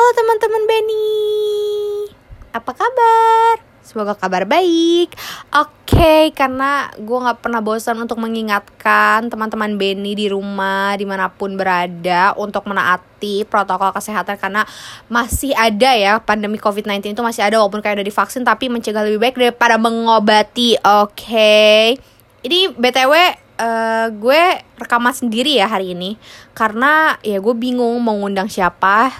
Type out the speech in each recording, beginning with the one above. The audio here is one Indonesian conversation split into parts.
Halo teman-teman Benny. Apa kabar? Semoga kabar baik. Oke, karena gue gak pernah bosan untuk mengingatkan teman-teman Benny di rumah Di mana pun berada Untuk menaati protokol kesehatan Karena masih ada ya pandemi COVID-19 itu masih ada Walaupun kayak udah divaksin Tapi mencegah lebih baik daripada mengobati. Oke. Ini BTW uh, gue rekaman sendiri ya hari ini karena ya gue bingung mau ngundang siapa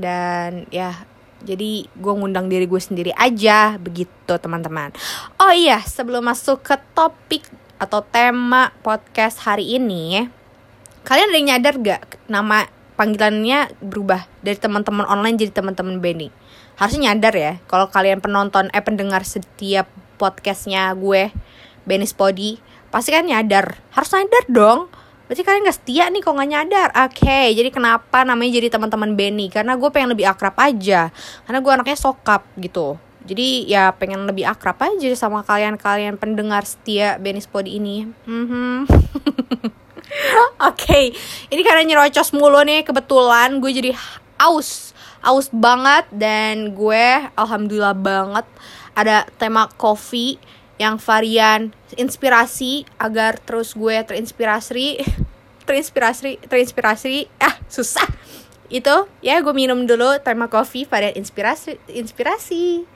dan ya jadi gue ngundang diri gue sendiri aja begitu teman-teman. Oh iya sebelum masuk ke topik atau tema podcast hari ini kalian ada yang nyadar gak nama panggilannya berubah dari teman-teman online jadi teman-teman Benny? Harusnya nyadar ya kalau kalian penonton eh pendengar setiap podcastnya gue Benny Spody pasti kan nyadar. Harus nyadar dong Berarti kalian gak setia nih kok gak nyadar Oke okay, jadi kenapa namanya jadi teman-teman Benny Karena gue pengen lebih akrab aja Karena gue anaknya sokap gitu jadi ya pengen lebih akrab aja sama kalian-kalian pendengar setia Benny Spody ini. Mm-hmm. Oke, okay. ini karena nyerocos mulu nih kebetulan gue jadi aus, aus banget dan gue alhamdulillah banget ada tema coffee yang varian inspirasi agar terus gue terinspirasi terinspirasi terinspirasi. Ah susah. Itu ya gue minum dulu tema kopi varian inspirasi inspirasi.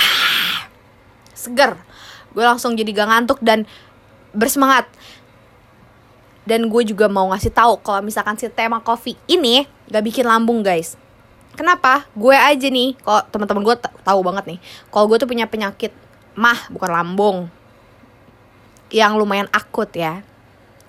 Ah, seger. Gue langsung jadi gak ngantuk dan bersemangat. Dan gue juga mau ngasih tahu kalau misalkan si tema kopi ini gak bikin lambung guys Kenapa? Gue aja nih, kalau teman-teman gue tahu banget nih, kalau gue tuh punya penyakit mah bukan lambung, yang lumayan akut ya.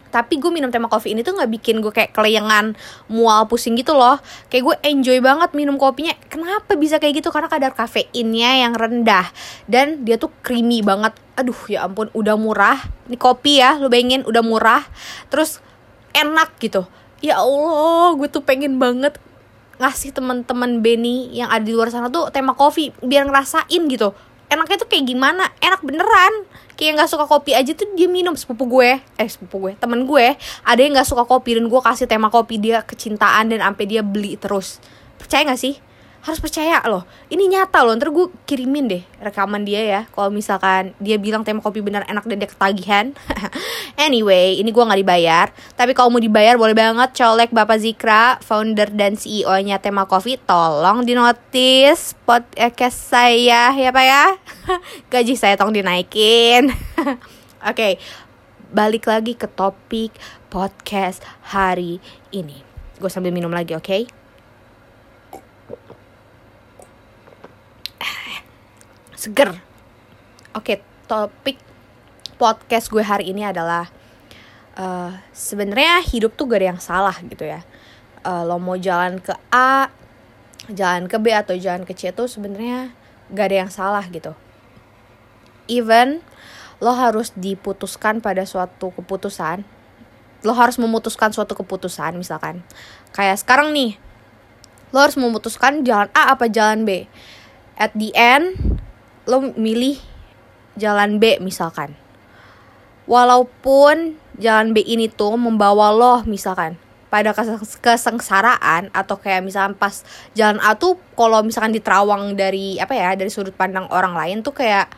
Tapi gue minum tema kopi ini tuh nggak bikin gue kayak keleyengan mual pusing gitu loh. Kayak gue enjoy banget minum kopinya. Kenapa bisa kayak gitu? Karena kadar kafeinnya yang rendah dan dia tuh creamy banget. Aduh ya ampun, udah murah. Ini kopi ya, lu bayangin udah murah. Terus enak gitu. Ya Allah, gue tuh pengen banget ngasih teman-teman Benny yang ada di luar sana tuh tema kopi biar ngerasain gitu. Enaknya tuh kayak gimana? Enak beneran. Kayak nggak suka kopi aja tuh dia minum. Sepupu gue eh sepupu gue temen gue ada yang nggak suka kopi dan gue kasih tema kopi dia kecintaan dan sampai dia beli terus. Percaya nggak sih harus percaya loh. Ini nyata loh ntar gue kirimin deh rekaman dia ya. Kalau misalkan dia bilang tema kopi benar enak dan dia ketagihan. Anyway ini gue nggak dibayar. Tapi kalau mau dibayar boleh banget. Colek bapak Zikra founder dan CEO nya tema kopi. Tolong dinotis podcast saya ya pak ya. Gaji saya tolong dinaikin. Oke okay, balik lagi ke topik podcast hari ini. Gue sambil minum lagi oke? okay? Seger. Oke, topik podcast gue hari ini adalah uh, sebenarnya hidup tuh gak ada yang salah gitu ya. Uh, lo mau jalan ke A, jalan ke B atau jalan ke C tuh sebenarnya gak ada yang salah gitu. Even lo harus diputuskan pada suatu keputusan, lo harus memutuskan suatu keputusan misalkan. Kayak sekarang nih, lo harus memutuskan jalan A apa jalan B. At the end, lo milih jalan B misalkan. Walaupun jalan B ini tuh membawa lo misalkan. Pada kesengsaraan atau kayak misalkan pas jalan A tuh kalau misalkan diterawang dari apa ya dari sudut pandang orang lain tuh kayak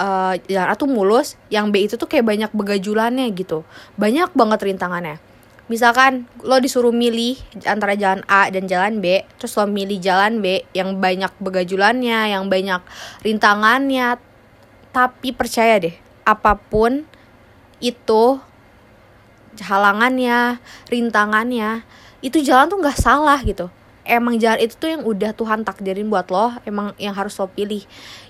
uh, jalan A tuh mulus yang B itu tuh kayak banyak begajulannya gitu. Banyak banget rintangannya misalkan lo disuruh milih antara jalan A dan jalan B terus lo milih jalan B yang banyak begajulannya yang banyak rintangannya tapi percaya deh apa pun itu halangannya rintangannya itu jalan tuh nggak salah gitu. Emang jalan itu tuh yang udah Tuhan takdirin buat lo emang yang harus lo pilih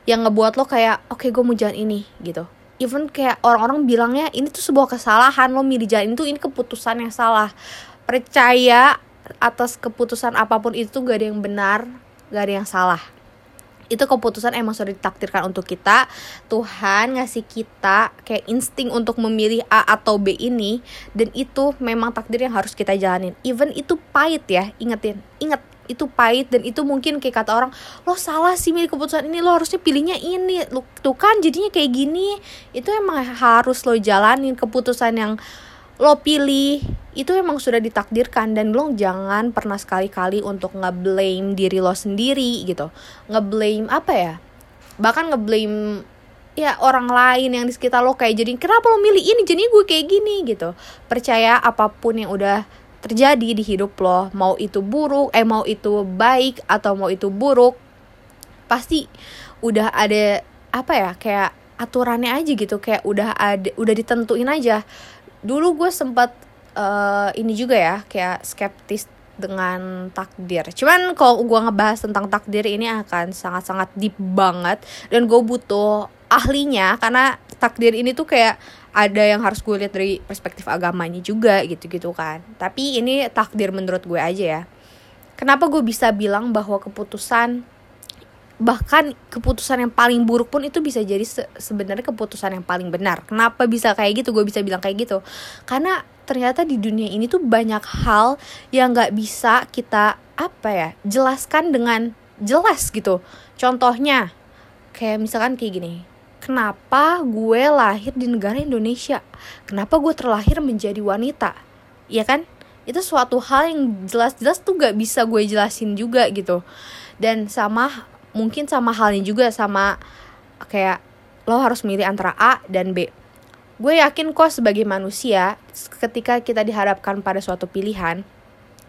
yang ngebuat lo kayak oke okay, gue mau jalan ini gitu even kayak orang-orang bilangnya ini tuh sebuah kesalahan lo milih jalan itu ini keputusan yang salah. Percaya atas keputusan apa pun itu gak ada yang benar gak ada yang salah. Itu keputusan emang sudah ditakdirkan untuk kita. Tuhan ngasih kita kayak insting untuk memilih A atau B ini dan itu memang takdir yang harus kita jalanin. Even itu pahit ya ingetin inget itu pahit dan itu mungkin kayak kata orang lo salah sih milih keputusan ini lo harusnya pilihnya ini. Lo tuh kan jadinya kayak gini. Itu emang harus lo jalanin keputusan yang lo pilih. Itu emang sudah ditakdirkan dan lo jangan pernah sekali-kali untuk ngeblame diri lo sendiri gitu. Ngeblame apa ya? Bahkan ngeblame ya orang lain yang di sekitar lo kayak jadi kenapa lo milih ini? Jadi gue kayak gini gitu. Percaya apa pun yang udah terjadi di hidup lo. Mau itu buruk eh mau itu baik atau mau itu buruk pasti udah ada apa ya kayak aturannya aja gitu. Kayak udah ada udah ditentuin aja. Dulu gue sempat uh, ini juga ya kayak skeptis dengan takdir. Cuman kalau gue ngebahas tentang takdir ini akan sangat-sangat deep banget. Dan gue butuh ahlinya karena takdir ini tuh kayak ada yang harus gue lihat dari perspektif agamanya juga gitu-gitu kan. Tapi ini takdir menurut gue aja ya. Kenapa gue bisa bilang bahwa keputusan bahkan keputusan yang paling buruk pun itu bisa jadi se sebenarnya keputusan yang paling benar. Kenapa bisa kayak gitu? Gue bisa bilang kayak gitu karena ternyata di dunia ini tuh banyak hal yang nggak bisa kita apa ya jelaskan dengan jelas gitu. Contohnya kayak misalkan kayak gini. Kenapa gue lahir di negara Indonesia? Kenapa gue terlahir menjadi wanita? Iya kan? Itu suatu hal yang jelas-jelas tuh gak bisa gue jelasin juga gitu. Dan sama mungkin sama halnya juga sama kayak lo harus milih antara A dan B. Gue yakin kok sebagai manusia ketika kita dihadapkan pada suatu pilihan,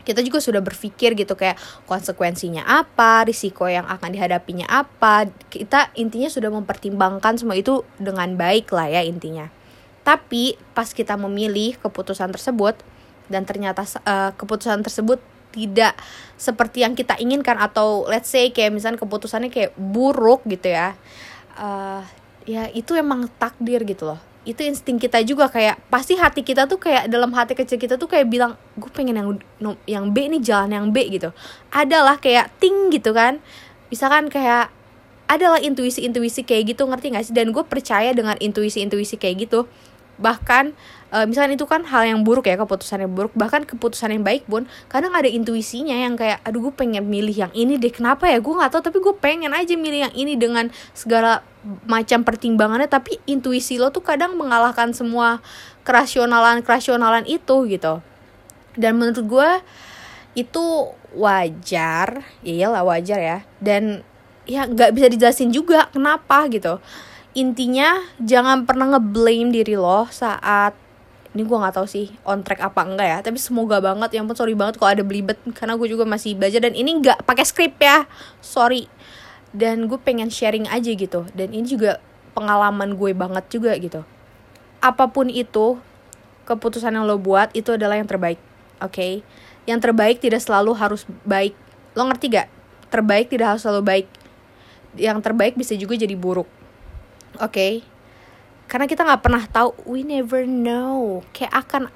kita juga sudah berpikir gitu kayak konsekuensinya apa, risiko yang akan dihadapinya apa. Kita intinya sudah mempertimbangkan semua itu dengan baik lah ya intinya. Tapi pas kita memilih keputusan tersebut dan ternyata uh, keputusan tersebut tidak seperti yang kita inginkan atau let's say kayak misalnya keputusannya kayak buruk gitu ya uh, ya itu emang takdir gitu loh itu insting kita juga kayak pasti hati kita tuh kayak dalam hati kecil kita tuh kayak bilang gue pengen yang yang B nih jalan yang B gitu. Adalah kayak ting gitu kan. Misalkan kayak adalah intuisi-intuisi kayak gitu ngerti gak sih? Dan gue percaya dengan intuisi-intuisi kayak gitu. Bahkan uh, misalnya itu kan hal yang buruk ya keputusan yang buruk bahkan keputusan yang baik pun kadang ada intuisinya yang kayak aduh gue pengen milih yang ini deh kenapa ya? Gue nggak tahu tapi gue pengen aja milih yang ini dengan segala macam pertimbangannya. Tapi intuisi lo tuh kadang mengalahkan semua kerasionalan kerasionalan itu gitu. Dan menurut gue itu wajar ya iyalah wajar ya. Dan ya nggak bisa dijelasin juga kenapa gitu. Intinya jangan pernah ngeblame diri lo saat ini gue nggak tahu sih on track apa enggak ya. Tapi semoga banget yang pun sorry banget kalau ada belibet karena gue juga masih belajar dan ini nggak pakai skrip ya. Sorry. Dan gue pengen sharing aja gitu. Dan ini juga pengalaman gue banget juga gitu. Apa pun itu keputusan yang lo buat itu adalah yang terbaik oke? Okay? yang terbaik tidak selalu harus baik. Lo ngerti gak terbaik tidak harus selalu baik. Yang terbaik bisa juga jadi buruk oke? okay? Karena kita nggak pernah tahu we never know kayak akan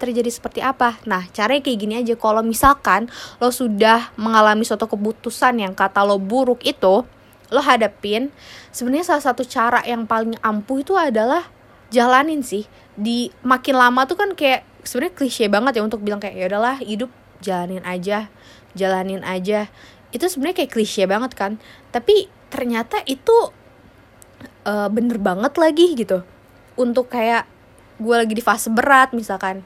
terjadi seperti apa. Nah caranya kayak gini aja. Kalau misalkan lo sudah mengalami suatu keputusan yang kata lo buruk itu lo hadapin sebenarnya salah satu cara yang paling ampuh itu adalah jalanin sih. Di makin lama tuh kan kayak sebenarnya klise banget ya untuk bilang kayak ya udahlah hidup jalanin aja jalanin aja. Itu sebenarnya kayak klise banget kan. Tapi ternyata itu uh, bener banget lagi gitu. Untuk kayak gue lagi di fase berat misalkan.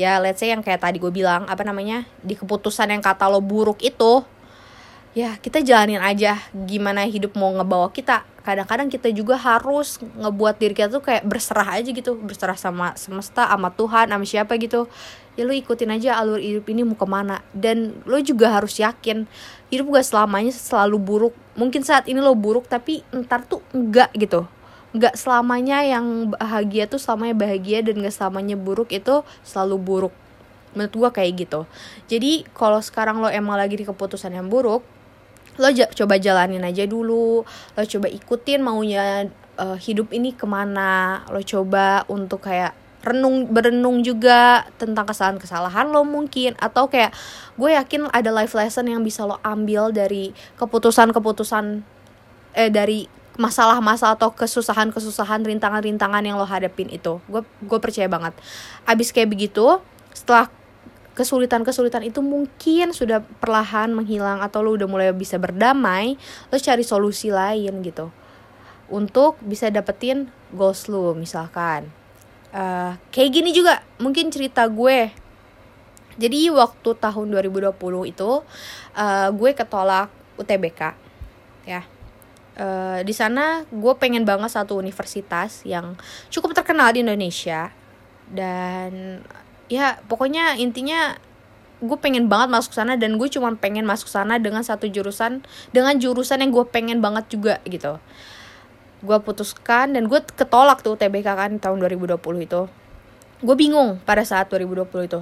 Ya let's say yang kayak tadi gue bilang apa namanya di keputusan yang kata lo buruk itu ya kita jalanin aja gimana hidup mau ngebawa kita. Kadang-kadang kita juga harus ngebuat diri kita tuh kayak berserah aja gitu. Berserah sama semesta sama Tuhan sama siapa gitu. Ya lo ikutin aja alur hidup ini mau ke mana. Dan lo juga harus yakin hidup gak selamanya selalu buruk. Mungkin saat ini lo buruk tapi ntar tuh enggak gitu. Nggak selamanya yang bahagia tuh selamanya bahagia dan gak selamanya buruk itu selalu buruk. Menurut gue kayak gitu. Jadi kalau sekarang lo emang lagi di keputusan yang buruk lo coba jalanin aja dulu lo coba ikutin maunya uh, hidup ini ke mana lo coba untuk kayak renung berenung juga tentang kesalahan-kesalahan lo mungkin atau kayak gue yakin ada life lesson yang bisa lo ambil dari keputusan-keputusan eh dari masalah-masalah atau kesusahan-kesusahan rintangan-rintangan yang lo hadapin itu. Gue gue percaya banget. Abis kayak begitu setelah kesulitan-kesulitan itu mungkin sudah perlahan menghilang atau lo udah mulai bisa berdamai, lo cari solusi lain gitu. Untuk bisa dapetin goals lo misalkan. uh, kayak gini juga mungkin cerita gue jadi waktu tahun 2020 itu uh, gue ketolak UTBK ya uh, di sana gue pengen banget satu universitas yang cukup terkenal di Indonesia dan ya pokoknya intinya gue pengen banget masuk sana dan gue cuma pengen masuk sana dengan satu jurusan dengan jurusan yang gue pengen banget juga gitu. Gue putuskan dan gue ketolak tuh TBK kan tahun 2020 itu. Gue bingung pada saat 2020 itu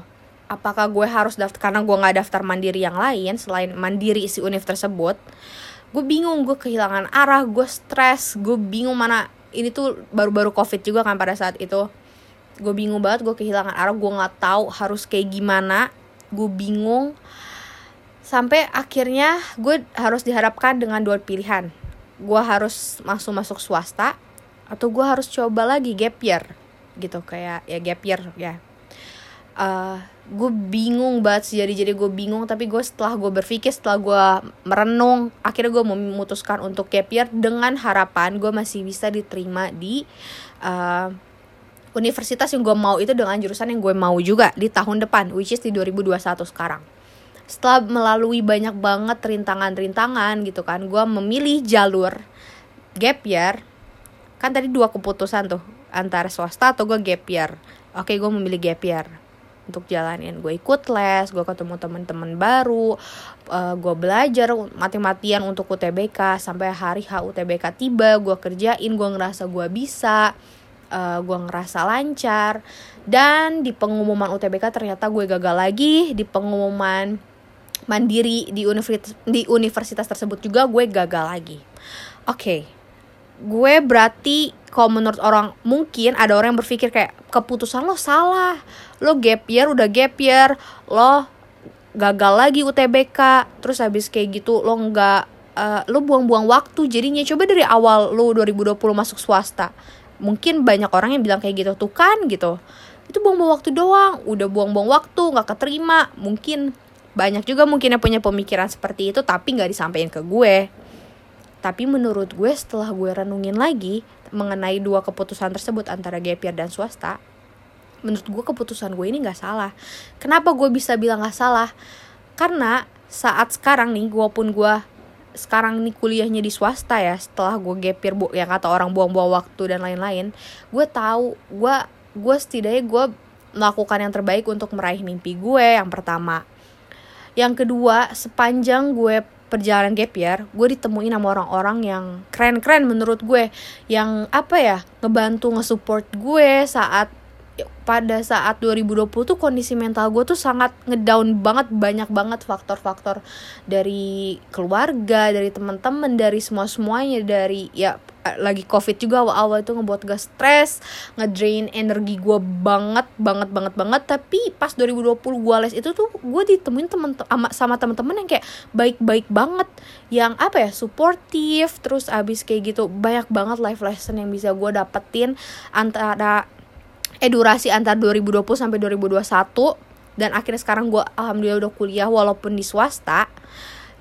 apakah gue harus daftar karena gue nggak daftar mandiri yang lain selain mandiri si univ tersebut gue bingung gue kehilangan arah gue stres gue bingung mana ini tuh baru-baru covid juga kan pada saat itu gue bingung banget gue kehilangan arah gue nggak tahu harus kayak gimana. Gue bingung. Sampai akhirnya gue harus dihadapkan dengan dua pilihan. Gue harus masuk masuk swasta atau gue harus coba lagi gap year gitu. Kayak ya gap year ya. Uh, eh, gue bingung banget sih jadi jadi gue bingung tapi gue setelah gue berpikir setelah gue merenung akhirnya gue memutuskan untuk gap year dengan harapan gue masih bisa diterima di uh, universitas yang gue mau itu dengan jurusan yang gue mau juga di tahun depan which is di 2021 sekarang. Setelah melalui banyak banget rintangan-rintangan gitu kan gue memilih jalur gap year. Kan tadi dua keputusan tuh antara swasta atau gue gap year. Oke gue memilih gap year untuk jalanin. Gue ikut les gue ketemu teman-teman baru uh, gue belajar mati-matian untuk UTBK sampai hari H UTBK tiba gue kerjain gue ngerasa gue bisa uh, gue ngerasa lancar. Dan di pengumuman UTBK ternyata gue gagal lagi. Di pengumuman mandiri di universitas di universitas tersebut juga gue gagal lagi. Oke. Okay. gue berarti kalau menurut orang mungkin ada orang yang berpikir kayak keputusan lo salah. Lo gap year udah gap year. Lo gagal lagi UTBK terus habis kayak gitu lo nggak uh, lo buang-buang waktu jadinya. Coba dari awal lo 2020 masuk swasta mungkin banyak orang yang bilang kayak gitu tuh kan gitu. Itu buang-buang waktu doang udah buang-buang waktu nggak keterima. Mungkin banyak juga mungkin yang punya pemikiran seperti itu tapi nggak disampaikan ke gue. Tapi menurut gue setelah gue renungin lagi mengenai dua keputusan tersebut antara gap year dan swasta menurut gue keputusan gue ini nggak salah. Kenapa gue bisa bilang nggak salah? Karena saat sekarang nih gue pun gue sekarang ini kuliahnya di swasta ya setelah gue gapir bu yang kata orang buang-buang waktu dan lain-lain gue tahu gue gue setidaknya gue melakukan yang terbaik untuk meraih mimpi gue yang pertama. Yang kedua sepanjang gue perjalanan gap gue ditemuin sama orang-orang yang keren-keren menurut gue yang apa ya ngebantu ngesupport gue saat pada saat 2020 tuh kondisi mental gue tuh sangat ngedown banget banyak banget faktor-faktor dari keluarga dari teman-teman dari semua semuanya dari ya lagi covid juga awal-awal itu ngebuat gue stres ngedrain energi gue banget banget banget banget. Tapi pas 2020 gue les itu tuh gue ditemuin temen sama, sama teman-teman yang kayak baik-baik banget yang apa ya suportif terus abis kayak gitu banyak banget life lesson yang bisa gue dapetin antara eh durasi antara 2020 sampai 2021 dan akhirnya sekarang gue alhamdulillah udah kuliah walaupun di swasta.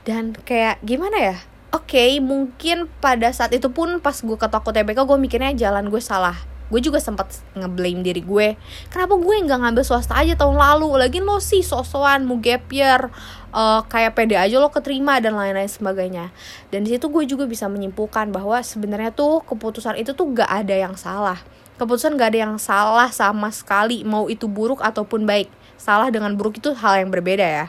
Dan kayak gimana ya? Oke okay, mungkin pada saat itu pun pas gue ketok TBK gue mikirnya jalan gue salah. Gue juga sempat ngeblame diri gue kenapa gue nggak ngambil swasta aja tahun lalu? Lagi lo sih sosokan mau gap year uh, kayak pede aja lo keterima dan lain-lain sebagainya. Dan di situ gue juga bisa menyimpulkan bahwa sebenarnya tuh keputusan itu tuh gak ada yang salah keputusan gak ada yang salah sama sekali mau itu buruk ataupun baik. Salah dengan buruk itu hal yang berbeda ya.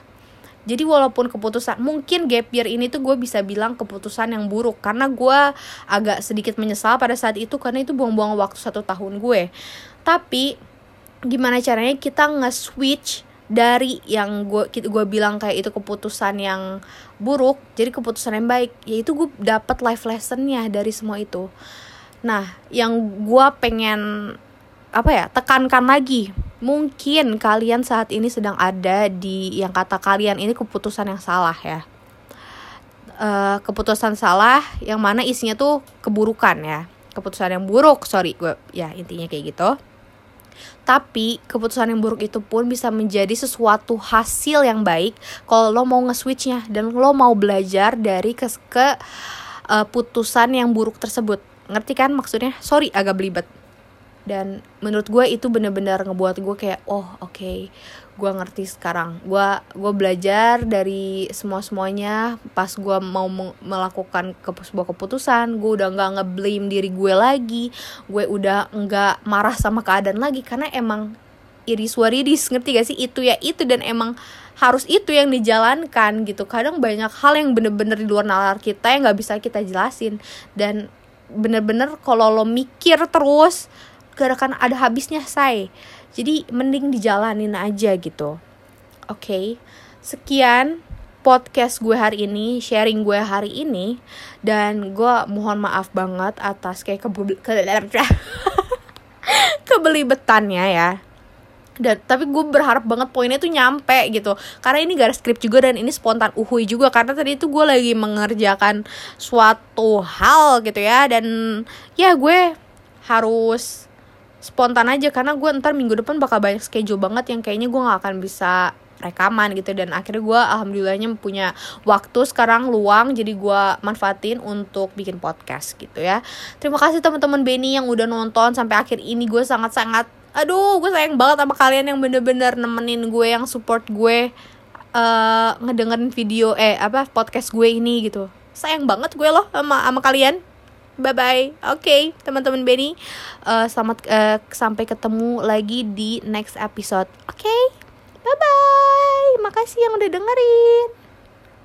Jadi walaupun keputusan mungkin gap year ini tuh gue bisa bilang keputusan yang buruk. Karena gue agak sedikit menyesal pada saat itu karena itu buang-buang waktu satu tahun gue. Tapi gimana caranya kita nge-switch dari yang gue gue bilang kayak itu keputusan yang buruk jadi keputusan yang baik. Yaitu gue dapat life lessonnya dari semua itu Nah, yang gue pengen apa ya tekankan lagi mungkin kalian saat ini sedang ada di yang kata kalian ini keputusan yang salah ya. Uh, keputusan salah yang mana isinya tuh keburukan ya. Keputusan yang buruk sorry gue ya intinya kayak gitu. Tapi keputusan yang buruk itu pun bisa menjadi sesuatu hasil yang baik kalau lo mau nge-switchnya dan lo mau belajar dari ke, ke uh, putusan yang buruk tersebut ngerti kan maksudnya? Sorry agak belibet. Dan menurut gue itu bener-bener ngebuat gue kayak oh oke. Okay, gue ngerti sekarang. Gue gue belajar dari semua semuanya pas gue mau melakukan ke sebuah keputusan gue udah nggak ngeblame diri gue lagi. Gue udah nggak marah sama keadaan lagi. Karena emang iris waridis ngerti gak sih? Itu ya itu dan emang harus itu yang dijalankan gitu. Kadang banyak hal yang bener-bener di luar nalar kita yang nggak bisa kita jelasin. Dan bener-bener kalau lo mikir terus gak akan ada habisnya say jadi mending dijalanin aja gitu oke okay? sekian podcast gue hari ini, sharing gue hari ini dan gue mohon maaf banget atas kayak kebel ke kebelibetannya ya. Dan tapi gue berharap banget poinnya tuh nyampe gitu. Karena ini gak ada skrip juga dan ini spontan uhui juga. Karena tadi itu gue lagi mengerjakan suatu hal gitu ya. Dan ya gue harus spontan aja. Karena gue ntar minggu depan bakal banyak schedule banget yang kayaknya gue nggak akan bisa rekaman gitu. Dan akhirnya gue alhamdulillahnya punya waktu sekarang luang. Jadi gue manfaatin untuk bikin podcast gitu ya. Terima kasih teman-teman Benny yang udah nonton sampai akhir ini. Gue sangat-sangat aduh gue sayang banget sama kalian yang bener-bener nemenin gue yang support gue uh, ngedengerin video eh apa podcast gue ini gitu. Sayang banget gue loh sama sama kalian. Bye bye oke okay, teman-teman Benny uh, selamat uh, sampai ketemu lagi di next episode. Oke okay? bye bye makasih yang udah dengerin